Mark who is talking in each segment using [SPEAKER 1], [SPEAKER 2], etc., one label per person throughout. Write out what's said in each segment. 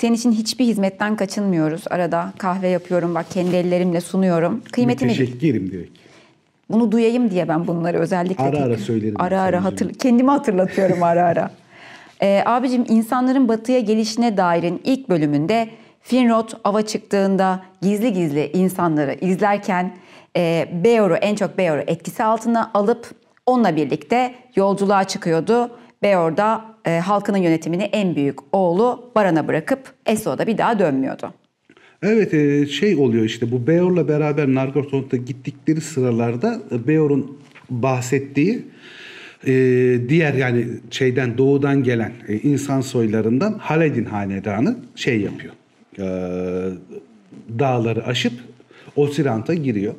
[SPEAKER 1] Senin için hiçbir hizmetten kaçınmıyoruz. Arada kahve yapıyorum bak kendi ellerimle sunuyorum. Kıymetini
[SPEAKER 2] Müteşekkirim direkt.
[SPEAKER 1] bunu duyayım diye ben bunları özellikle
[SPEAKER 2] Ara ara söylerim
[SPEAKER 1] Ara ara hatır, kendimi hatırlatıyorum ara ara. Ee, abicim insanların batıya gelişine dairin ilk bölümünde Finrod ava çıktığında gizli gizli insanları izlerken e, Beor'u en çok Beor'u etkisi altına alıp onunla birlikte yolculuğa çıkıyordu. Beor da e, halkının yönetimini en büyük oğlu Baran'a bırakıp Eso'da bir daha dönmüyordu.
[SPEAKER 2] Evet e, şey oluyor işte bu Beor'la beraber Nargothrond'a gittikleri sıralarda Beor'un bahsettiği e, diğer yani şeyden doğudan gelen e, insan soylarından Haledin hanedanı şey yapıyor. E, dağları aşıp Osirant'a giriyor.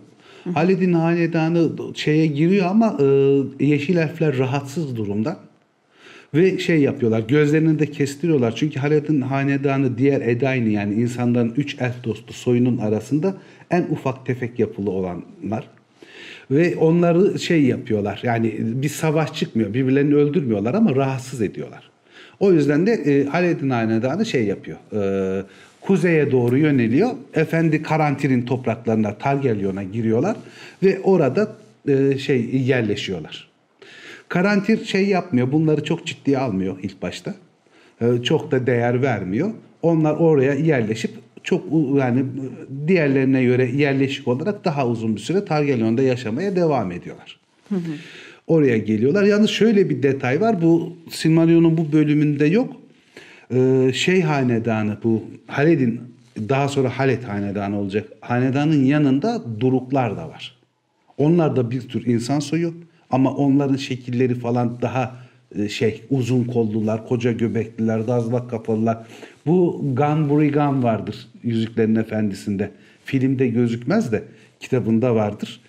[SPEAKER 2] Haledin hanedanı şeye giriyor ama e, yeşil elfler rahatsız durumda. Ve şey yapıyorlar, gözlerini de kestiriyorlar. Çünkü Haledin hanedanı diğer Edayn'i yani insanların üç elf dostu soyunun arasında en ufak tefek yapılı olanlar. Ve onları şey yapıyorlar, yani bir savaş çıkmıyor, birbirlerini öldürmüyorlar ama rahatsız ediyorlar. O yüzden de e, Haledin hanedanı şey yapıyor, e, kuzeye doğru yöneliyor. Efendi Karantin'in topraklarına, Targalyon'a giriyorlar ve orada e, şey yerleşiyorlar. Karantir şey yapmıyor. Bunları çok ciddiye almıyor ilk başta. Ee, Çok da değer vermiyor. Onlar oraya yerleşip çok yani diğerlerine göre yerleşik olarak daha uzun bir süre Targalyon'da yaşamaya devam ediyorlar. Oraya geliyorlar. Yalnız şöyle bir detay var. Bu Silmarillion'un bu bölümünde yok. Ee, şey hanedanı bu Haled'in daha sonra Haled hanedanı olacak. Hanedanın yanında duruklar da var. Onlar da bir tür insan soyu ama onların şekilleri falan daha e, şey uzun kollular, koca göbekliler, dazlak kafalılar. Bu Gunburigan vardır Yüzüklerin Efendisi'nde. Filmde gözükmez de kitabında vardır.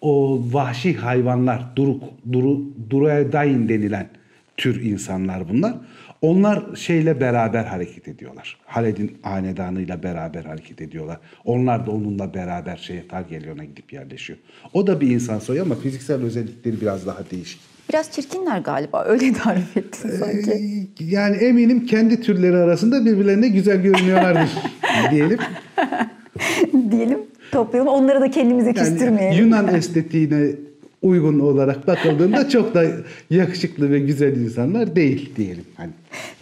[SPEAKER 2] O vahşi hayvanlar, duruk, duru, duruedain denilen tür insanlar bunlar. Onlar şeyle beraber hareket ediyorlar. Haled'in hanedanıyla beraber hareket ediyorlar. Onlar da onunla beraber şeye Targalyon'a gidip yerleşiyor. O da bir insan soyu ama fiziksel özellikleri biraz daha değişik.
[SPEAKER 1] Biraz çirkinler galiba öyle tarif ettin sanki.
[SPEAKER 2] Ee, Yani eminim kendi türleri arasında birbirlerine güzel görünüyorlardır diyelim.
[SPEAKER 1] Diyelim toplayalım onları da kendimize
[SPEAKER 2] Yani
[SPEAKER 1] küstürmeyelim.
[SPEAKER 2] Yunan estetiğine uygun olarak bakıldığında çok da yakışıklı ve güzel insanlar değil diyelim. Hani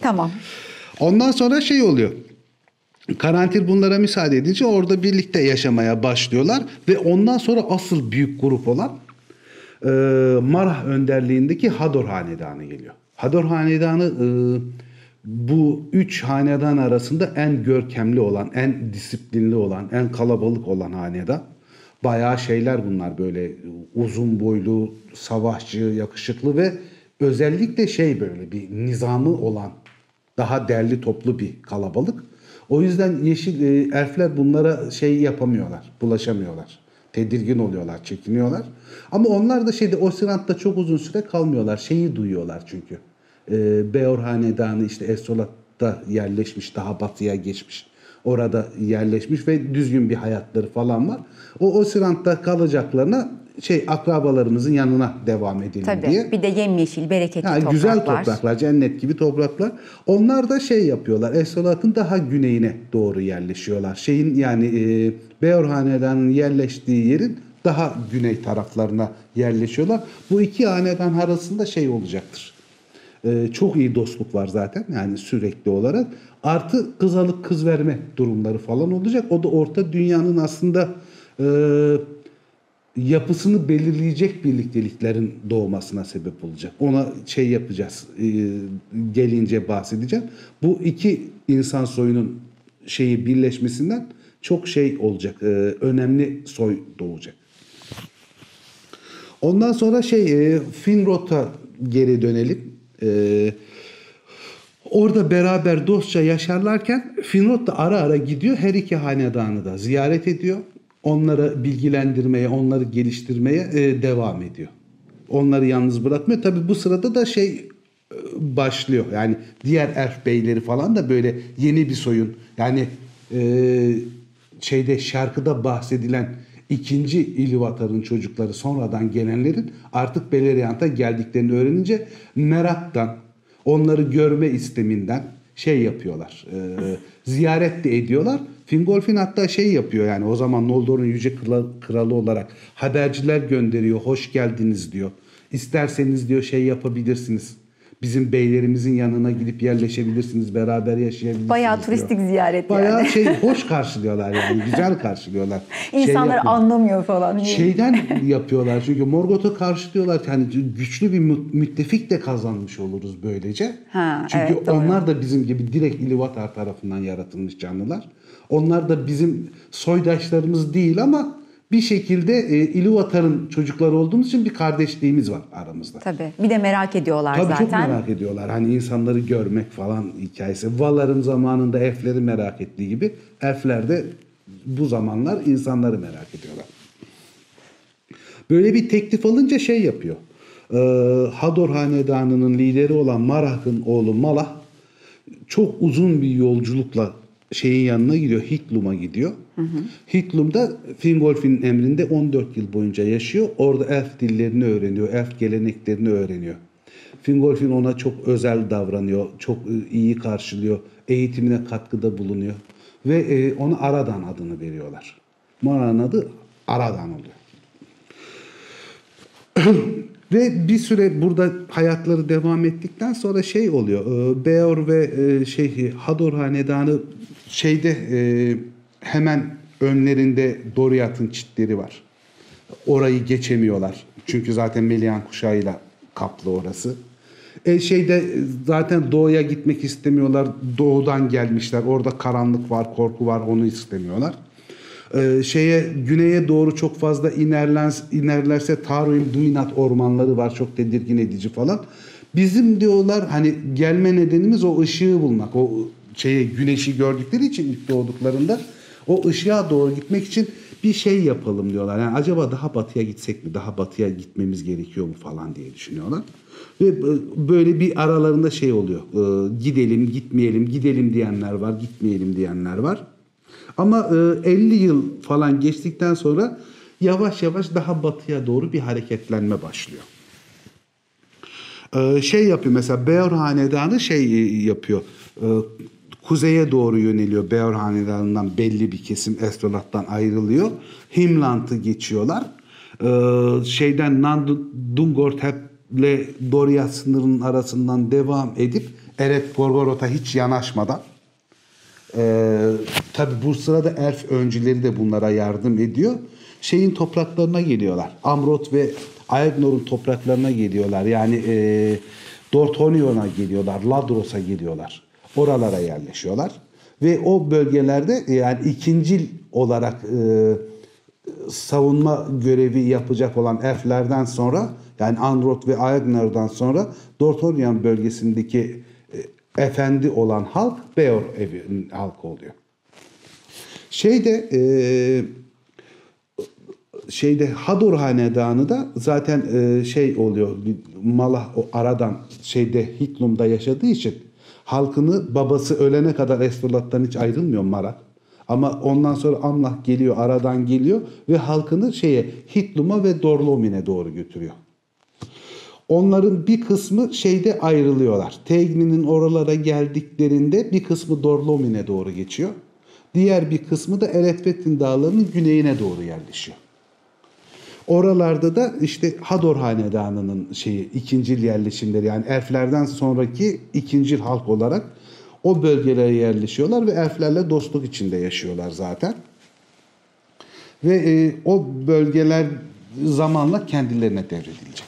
[SPEAKER 1] Tamam.
[SPEAKER 2] Ondan sonra şey oluyor. Karantin bunlara müsaade edince orada birlikte yaşamaya başlıyorlar ve ondan sonra asıl büyük grup olan e, Marah önderliğindeki Hador Hanedanı geliyor. Hador Hanedanı e, bu üç hanedan arasında en görkemli olan, en disiplinli olan, en kalabalık olan hanedan. Bayağı şeyler bunlar böyle uzun boylu, savaşçı, yakışıklı ve özellikle şey böyle bir nizamı olan daha derli toplu bir kalabalık. O yüzden yeşil e, elfler bunlara şey yapamıyorlar, bulaşamıyorlar. Tedirgin oluyorlar, çekiniyorlar. Ama onlar da şeyde Osirant'ta çok uzun süre kalmıyorlar. Şeyi duyuyorlar çünkü. E, Beor Hanedanı işte Esolat'ta yerleşmiş, daha batıya geçmiş. Orada yerleşmiş ve düzgün bir hayatları falan var. O Osirant'ta kalacaklarına şey akrabalarımızın yanına devam edelim
[SPEAKER 1] Tabii.
[SPEAKER 2] diye.
[SPEAKER 1] Bir de yemyeşil, bereketli
[SPEAKER 2] Ha,
[SPEAKER 1] topraklar.
[SPEAKER 2] güzel topraklar, cennet gibi topraklar. Onlar da şey yapıyorlar. Esolat'ın daha güneyine doğru yerleşiyorlar. Şeyin yani e, Beor Hanedanı'nın yerleştiği yerin daha güney taraflarına yerleşiyorlar. Bu iki hanedan arasında şey olacaktır. E, çok iyi dostluk var zaten yani sürekli olarak. Artı kız alıp kız verme durumları falan olacak. O da orta dünyanın aslında e, yapısını belirleyecek birlikteliklerin doğmasına sebep olacak. Ona şey yapacağız. e, gelince bahsedeceğim. Bu iki insan soyunun şeyi birleşmesinden çok şey olacak. e, önemli soy doğacak. Ondan sonra şey e, Finrod'a geri dönelim. E, orada beraber dostça yaşarlarken Finrod da ara ara gidiyor. Her iki hanedanı da ziyaret ediyor. Onları bilgilendirmeye, onları geliştirmeye e, devam ediyor. Onları yalnız bırakmıyor. Tabi bu sırada da şey e, başlıyor. Yani diğer erf beyleri falan da böyle yeni bir soyun. Yani e, şeyde şarkıda bahsedilen ikinci İlvatar'ın çocukları sonradan gelenlerin artık Beleriand'a geldiklerini öğrenince meraktan, onları görme isteminden, şey yapıyorlar. E, ziyaret de ediyorlar. Fingolfin hatta şey yapıyor yani o zaman Noldor'un yüce kralı, kralı olarak haberciler gönderiyor. Hoş geldiniz diyor. İsterseniz diyor şey yapabilirsiniz. Bizim beylerimizin yanına gidip yerleşebilirsiniz, beraber yaşayabilirsiniz.
[SPEAKER 1] Bayağı
[SPEAKER 2] diyor.
[SPEAKER 1] turistik ziyaret
[SPEAKER 2] Bayağı
[SPEAKER 1] yani.
[SPEAKER 2] şey hoş karşılıyorlar yani güzel karşılıyorlar. Şey
[SPEAKER 1] İnsanlar
[SPEAKER 2] yapıyor.
[SPEAKER 1] anlamıyor falan.
[SPEAKER 2] Şeyden yapıyorlar çünkü Morgoth'u karşılıyorlar. Yani güçlü bir mü- müttefik de kazanmış oluruz böylece.
[SPEAKER 1] Ha,
[SPEAKER 2] çünkü
[SPEAKER 1] evet, doğru.
[SPEAKER 2] onlar da bizim gibi direkt İluvatar tarafından yaratılmış canlılar. Onlar da bizim soydaşlarımız değil ama bir şekilde e, İluvatar'ın çocukları olduğumuz için bir kardeşliğimiz var aramızda.
[SPEAKER 1] Tabii. Bir de merak ediyorlar
[SPEAKER 2] Tabii
[SPEAKER 1] zaten.
[SPEAKER 2] çok merak ediyorlar. Hani insanları görmek falan hikayesi. Valar'ın zamanında elfleri merak ettiği gibi elfler de bu zamanlar insanları merak ediyorlar. Böyle bir teklif alınca şey yapıyor. Ee, Hador Hanedanı'nın lideri olan Marah'ın oğlu Malah çok uzun bir yolculukla şeyin yanına gidiyor. Hitlum'a gidiyor. Hitlum'da Fingolfin'in emrinde 14 yıl boyunca yaşıyor. Orada elf dillerini öğreniyor. Elf geleneklerini öğreniyor. Fingolfin ona çok özel davranıyor. Çok e, iyi karşılıyor. Eğitimine katkıda bulunuyor. Ve e, ona Aradan adını veriyorlar. Marah'ın adı Aradan oluyor. Ve bir süre burada hayatları devam ettikten sonra şey oluyor. e, Beor ve e, şey Hador hanedanı şeyde e, hemen önlerinde Doriath'ın çitleri var. Orayı geçemiyorlar. Çünkü zaten Melian kuşağıyla kaplı orası. E şeyde e, zaten doğuya gitmek istemiyorlar. Doğudan gelmişler. Orada karanlık var, korku var. Onu istemiyorlar. Ee, şeye güneye doğru çok fazla inerlens, inerlerse Taruim Duinat ormanları var çok tedirgin edici falan. Bizim diyorlar hani gelme nedenimiz o ışığı bulmak. O şeye güneşi gördükleri için ilk doğduklarında o ışığa doğru gitmek için bir şey yapalım diyorlar. Yani acaba daha batıya gitsek mi? Daha batıya gitmemiz gerekiyor mu falan diye düşünüyorlar. Ve e, böyle bir aralarında şey oluyor. Ee, gidelim, gitmeyelim, gidelim diyenler var, gitmeyelim diyenler var. Ama e, 50 yıl falan geçtikten sonra yavaş yavaş daha batıya doğru bir hareketlenme başlıyor. E, şey yapıyor mesela Beor Hanedanı şey e, yapıyor. E, kuzeye doğru yöneliyor. Beor Hanedanı'ndan belli bir kesim Estrolat'tan ayrılıyor. Himlant'ı geçiyorlar. E, şeyden Nandungortep'le Doriath sınırının arasından devam edip Eret Gorgoroth'a hiç yanaşmadan ee, tabi bu sırada elf öncüleri de bunlara yardım ediyor. Şeyin topraklarına geliyorlar. Amrot ve Aegnor'un topraklarına geliyorlar. Yani e, Dorthonion'a geliyorlar. Ladros'a geliyorlar. Oralara yerleşiyorlar. Ve o bölgelerde e, yani ikincil olarak e, savunma görevi yapacak olan elflerden sonra yani Androt ve Aegnor'dan sonra Dorthonion bölgesindeki e, efendi olan halk Beor evi halkı oluyor. Şeyde e, şeyde Hador hanedanı da zaten e, şey oluyor. Malah o aradan şeyde Hitlum'da yaşadığı için halkını babası ölene kadar Esturlat'tan hiç ayrılmıyor Marat. Ama ondan sonra Amlah geliyor, aradan geliyor ve halkını şeye Hitlum'a ve Dorlomin'e doğru götürüyor. Onların bir kısmı şeyde ayrılıyorlar. Tegni'nin oralara geldiklerinde bir kısmı Dorlomin'e doğru geçiyor. Diğer bir kısmı da Eretvetin dağlarının güneyine doğru yerleşiyor. Oralarda da işte Hador Hanedanı'nın şeyi ikincil yerleşimleri yani elflerden sonraki ikincil halk olarak o bölgelere yerleşiyorlar ve elflerle dostluk içinde yaşıyorlar zaten. Ve e, o bölgeler zamanla kendilerine devredilecek.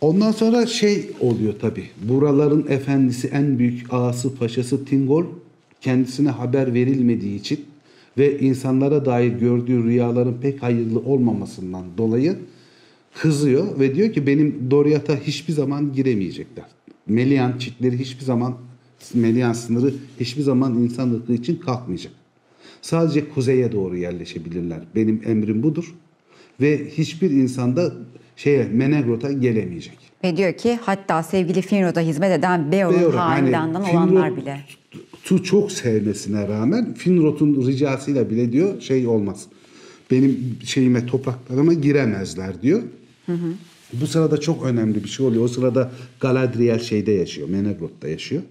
[SPEAKER 2] Ondan sonra şey oluyor tabi. Buraların efendisi en büyük ağası paşası Tingol kendisine haber verilmediği için ve insanlara dair gördüğü rüyaların pek hayırlı olmamasından dolayı kızıyor ve diyor ki benim Doriath'a hiçbir zaman giremeyecekler. Melian çitleri hiçbir zaman Melian sınırı hiçbir zaman insan ırkı için kalkmayacak. Sadece kuzeye doğru yerleşebilirler. Benim emrim budur. Ve hiçbir insanda şeye Menegrot'a gelemeyecek.
[SPEAKER 1] Ve diyor ki hatta sevgili Finrod'a hizmet eden Beor'un
[SPEAKER 2] Beor,
[SPEAKER 1] hanedanından
[SPEAKER 2] hani
[SPEAKER 1] olanlar bile.
[SPEAKER 2] Tu çok sevmesine rağmen Finrod'un ricasıyla bile diyor şey olmaz. Benim şeyime topraklarıma giremezler diyor. Bu sırada çok önemli bir şey oluyor. O sırada Galadriel şeyde yaşıyor. Menegrot'ta yaşıyor.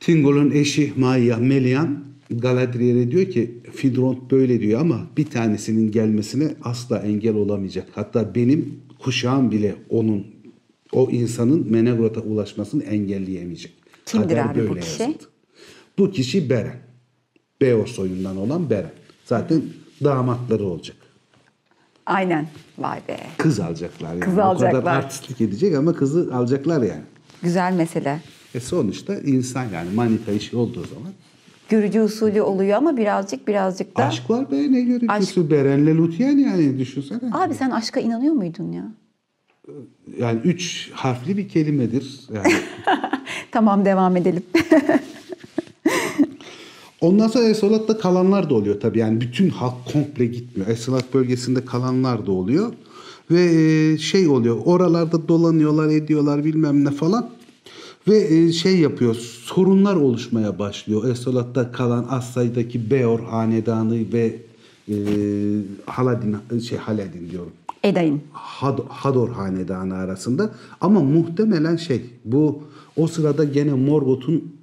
[SPEAKER 2] Tingol'un eşi Maya Melian Galadriel'e diyor ki Fidront böyle diyor ama bir tanesinin gelmesine asla engel olamayacak. Hatta benim kuşağım bile onun o insanın Menegrot'a ulaşmasını engelleyemeyecek.
[SPEAKER 1] Kimdir
[SPEAKER 2] Kader
[SPEAKER 1] abi bu kişi?
[SPEAKER 2] yazıldı. Bu kişi Beren. Beor soyundan olan Beren. Zaten damatları olacak.
[SPEAKER 1] Aynen. Vay be.
[SPEAKER 2] Kız alacaklar yani.
[SPEAKER 1] Kız
[SPEAKER 2] O kadar
[SPEAKER 1] alacaklar.
[SPEAKER 2] artistlik edecek ama kızı alacaklar yani.
[SPEAKER 1] Güzel mesele.
[SPEAKER 2] E sonuçta insan yani manita işi olduğu zaman.
[SPEAKER 1] Görücü usulü oluyor ama birazcık birazcık da.
[SPEAKER 2] Aşk var be ne görüntüsü. Beren'le Lutyen yani düşünsene.
[SPEAKER 1] Abi sen aşka inanıyor muydun ya?
[SPEAKER 2] Yani üç harfli bir kelimedir. Yani.
[SPEAKER 1] Tamam devam edelim.
[SPEAKER 2] Ondan sonra Esolat'ta kalanlar da oluyor tabii. Yani bütün halk komple gitmiyor. Esolat bölgesinde kalanlar da oluyor. Ve e, şey oluyor. Oralarda dolanıyorlar, ediyorlar bilmem ne falan. Ve e, şey yapıyor. Sorunlar oluşmaya başlıyor. Esolat'ta kalan az sayıdaki Beor hanedanı ve e, Haladin şey Haladin diyorum.
[SPEAKER 1] Edayın.
[SPEAKER 2] Had- Hador hanedanı arasında ama muhtemelen şey bu o sırada gene Morgoth'un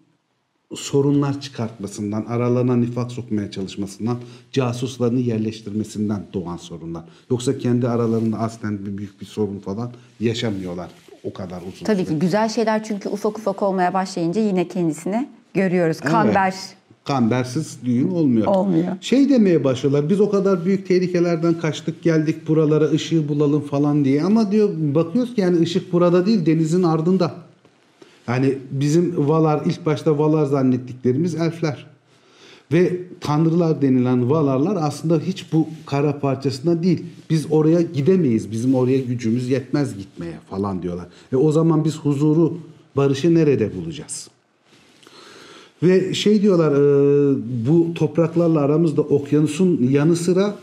[SPEAKER 2] sorunlar çıkartmasından, aralarına nifak sokmaya çalışmasından, casuslarını yerleştirmesinden doğan sorunlar. Yoksa kendi aralarında aslen bir büyük bir sorun falan yaşamıyorlar o kadar uzun
[SPEAKER 1] Tabii
[SPEAKER 2] süre.
[SPEAKER 1] ki güzel şeyler çünkü ufak ufak olmaya başlayınca yine kendisini görüyoruz. Kamber.
[SPEAKER 2] Evet. Kambersiz düğün olmuyor.
[SPEAKER 1] Olmuyor.
[SPEAKER 2] Şey demeye başlıyorlar. Biz o kadar büyük tehlikelerden kaçtık geldik buralara ışığı bulalım falan diye. Ama diyor bakıyoruz ki yani ışık burada değil denizin ardında. Yani bizim Valar ilk başta Valar zannettiklerimiz elfler. Ve tanrılar denilen Valarlar aslında hiç bu kara parçasında değil. Biz oraya gidemeyiz. Bizim oraya gücümüz yetmez gitmeye falan diyorlar. Ve o zaman biz huzuru, barışı nerede bulacağız? Ve şey diyorlar e, bu topraklarla aramızda okyanusun yanı sıra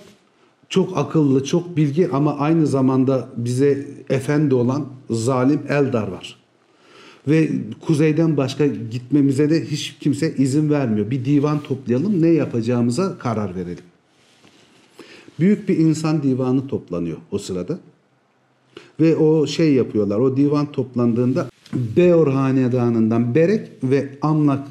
[SPEAKER 2] çok akıllı, çok bilgi ama aynı zamanda bize efendi olan zalim Eldar var. Ve kuzeyden başka gitmemize de hiç kimse izin vermiyor. Bir divan toplayalım ne yapacağımıza karar verelim. Büyük bir insan divanı toplanıyor o sırada. Ve o şey yapıyorlar. O divan toplandığında Beor hanedanından Berek ve Amlak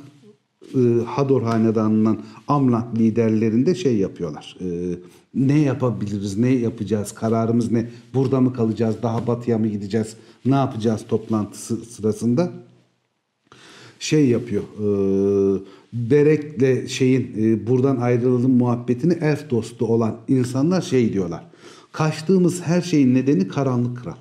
[SPEAKER 2] Hador hanedanından Amlak liderlerinde şey yapıyorlar. E, ne yapabiliriz, ne yapacağız, kararımız ne, burada mı kalacağız, daha batıya mı gideceğiz, ne yapacağız toplantısı sırasında şey yapıyor. E, Berek'le şeyin e, buradan ayrılalım muhabbetini elf dostu olan insanlar şey diyorlar. Kaçtığımız her şeyin nedeni karanlık kral.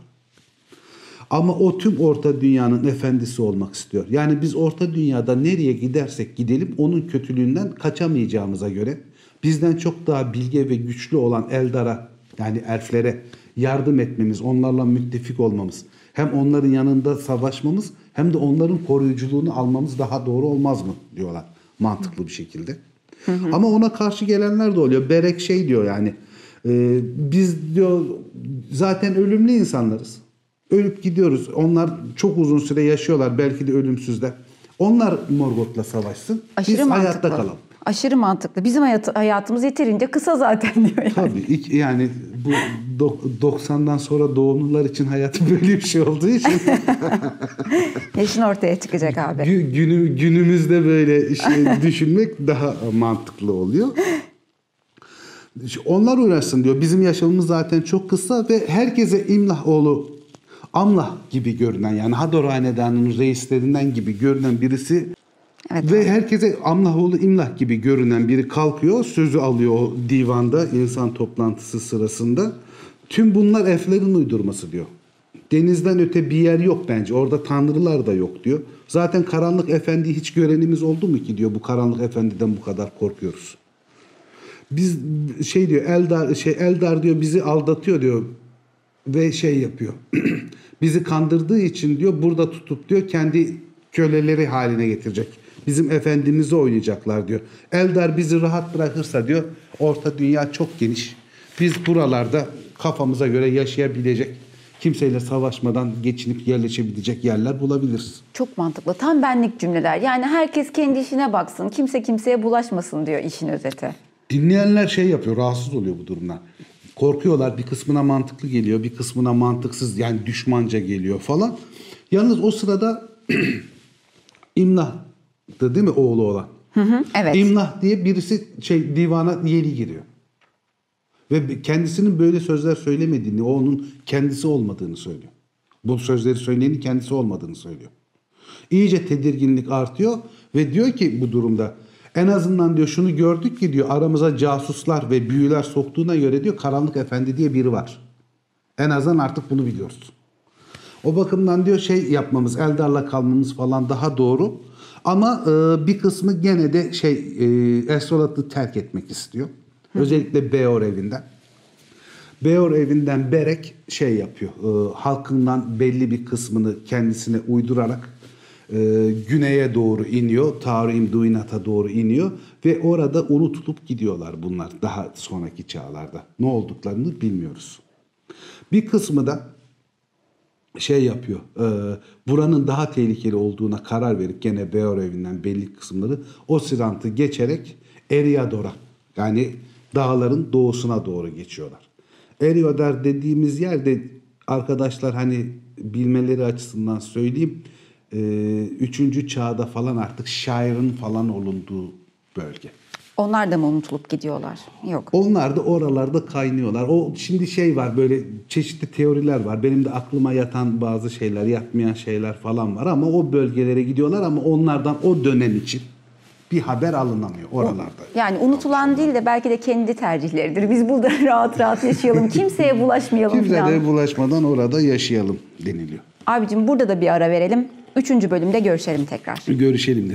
[SPEAKER 2] Ama o tüm orta dünyanın efendisi olmak istiyor. Yani biz orta dünyada nereye gidersek gidelim onun kötülüğünden kaçamayacağımıza göre bizden çok daha bilge ve güçlü olan Eldar'a yani elflere yardım etmemiz, onlarla müttefik olmamız, hem onların yanında savaşmamız hem de onların koruyuculuğunu almamız daha doğru olmaz mı diyorlar mantıklı bir şekilde. Ama ona karşı gelenler de oluyor. Berek şey diyor yani e, biz diyor zaten ölümlü insanlarız. Ölüp gidiyoruz. Onlar çok uzun süre yaşıyorlar. Belki de ölümsüzler. Onlar Morgoth'la savaşsın.
[SPEAKER 1] Aşırı
[SPEAKER 2] Biz
[SPEAKER 1] mantıklı.
[SPEAKER 2] hayatta kalalım.
[SPEAKER 1] Aşırı mantıklı. Bizim hayat, hayatımız yeterince kısa zaten diyor yani.
[SPEAKER 2] Tabii yani bu do- 90'dan sonra doğumlular için hayat böyle bir şey olduğu için
[SPEAKER 1] Yaşın ortaya çıkacak abi.
[SPEAKER 2] gü- günü, günümüzde böyle şey düşünmek daha mantıklı oluyor. Onlar uğraşsın diyor. Bizim yaşamımız zaten çok kısa ve herkese İmlah oğlu Amlah gibi görünen yani Hador Hanedanı'nın reislerinden gibi görünen birisi
[SPEAKER 1] Evet.
[SPEAKER 2] ve herkese Amlah oğlu İmlah gibi görünen biri kalkıyor sözü alıyor o divanda insan toplantısı sırasında. Tüm bunlar elflerin uydurması diyor. Denizden öte bir yer yok bence. Orada tanrılar da yok diyor. Zaten karanlık efendi hiç görenimiz oldu mu ki diyor bu karanlık efendiden bu kadar korkuyoruz. Biz şey diyor Eldar şey Eldar diyor bizi aldatıyor diyor ve şey yapıyor. bizi kandırdığı için diyor burada tutup diyor kendi köleleri haline getirecek. Bizim efendimizi oynayacaklar diyor. Eldar bizi rahat bırakırsa diyor orta dünya çok geniş. Biz buralarda kafamıza göre yaşayabilecek, kimseyle savaşmadan geçinip yerleşebilecek yerler bulabiliriz.
[SPEAKER 1] Çok mantıklı. Tam benlik cümleler. Yani herkes kendi işine baksın. Kimse kimseye bulaşmasın diyor işin özeti.
[SPEAKER 2] Dinleyenler şey yapıyor, rahatsız oluyor bu durumdan. Korkuyorlar. Bir kısmına mantıklı geliyor, bir kısmına mantıksız yani düşmanca geliyor falan. Yalnız o sırada İmna değil mi oğlu olan?
[SPEAKER 1] evet.
[SPEAKER 2] İmlah diye birisi şey divana yeni giriyor. Ve kendisinin böyle sözler söylemediğini, o onun kendisi olmadığını söylüyor. Bu sözleri söyleyenin kendisi olmadığını söylüyor. İyice tedirginlik artıyor ve diyor ki bu durumda en azından diyor şunu gördük ki diyor aramıza casuslar ve büyüler soktuğuna göre diyor Karanlık Efendi diye biri var. En azından artık bunu biliyoruz. O bakımdan diyor şey yapmamız, Eldar'la kalmamız falan daha doğru. Ama e, bir kısmı gene de şey e, Esrolat'ı terk etmek istiyor. Özellikle Beor evinden. Beor evinden Berek şey yapıyor. e, halkından belli bir kısmını kendisine uydurarak e, güneye doğru iniyor. Tarim Duinat'a doğru iniyor. Ve orada unutulup gidiyorlar bunlar daha sonraki çağlarda. Ne olduklarını bilmiyoruz. Bir kısmı da şey yapıyor. E, buranın daha tehlikeli olduğuna karar verip gene Beor evinden belli kısımları o sirantı geçerek Eriador'a yani dağların doğusuna doğru geçiyorlar. Eriador dediğimiz yerde arkadaşlar hani bilmeleri açısından söyleyeyim üçüncü çağda falan artık şairin falan olunduğu bölge.
[SPEAKER 1] Onlar da mı unutulup gidiyorlar? Yok.
[SPEAKER 2] Onlar da oralarda kaynıyorlar. O şimdi şey var böyle çeşitli teoriler var. Benim de aklıma yatan bazı şeyler, yatmayan şeyler falan var ama o bölgelere gidiyorlar ama onlardan o dönem için bir haber alınamıyor oralarda.
[SPEAKER 1] Yani unutulan değil de belki de kendi tercihleridir. Biz burada rahat rahat yaşayalım. Kimseye bulaşmayalım falan.
[SPEAKER 2] Kimseye bulaşmadan orada yaşayalım deniliyor.
[SPEAKER 1] Abicim burada da bir ara verelim. Üçüncü bölümde görüşelim tekrar.
[SPEAKER 2] Görüşelim de.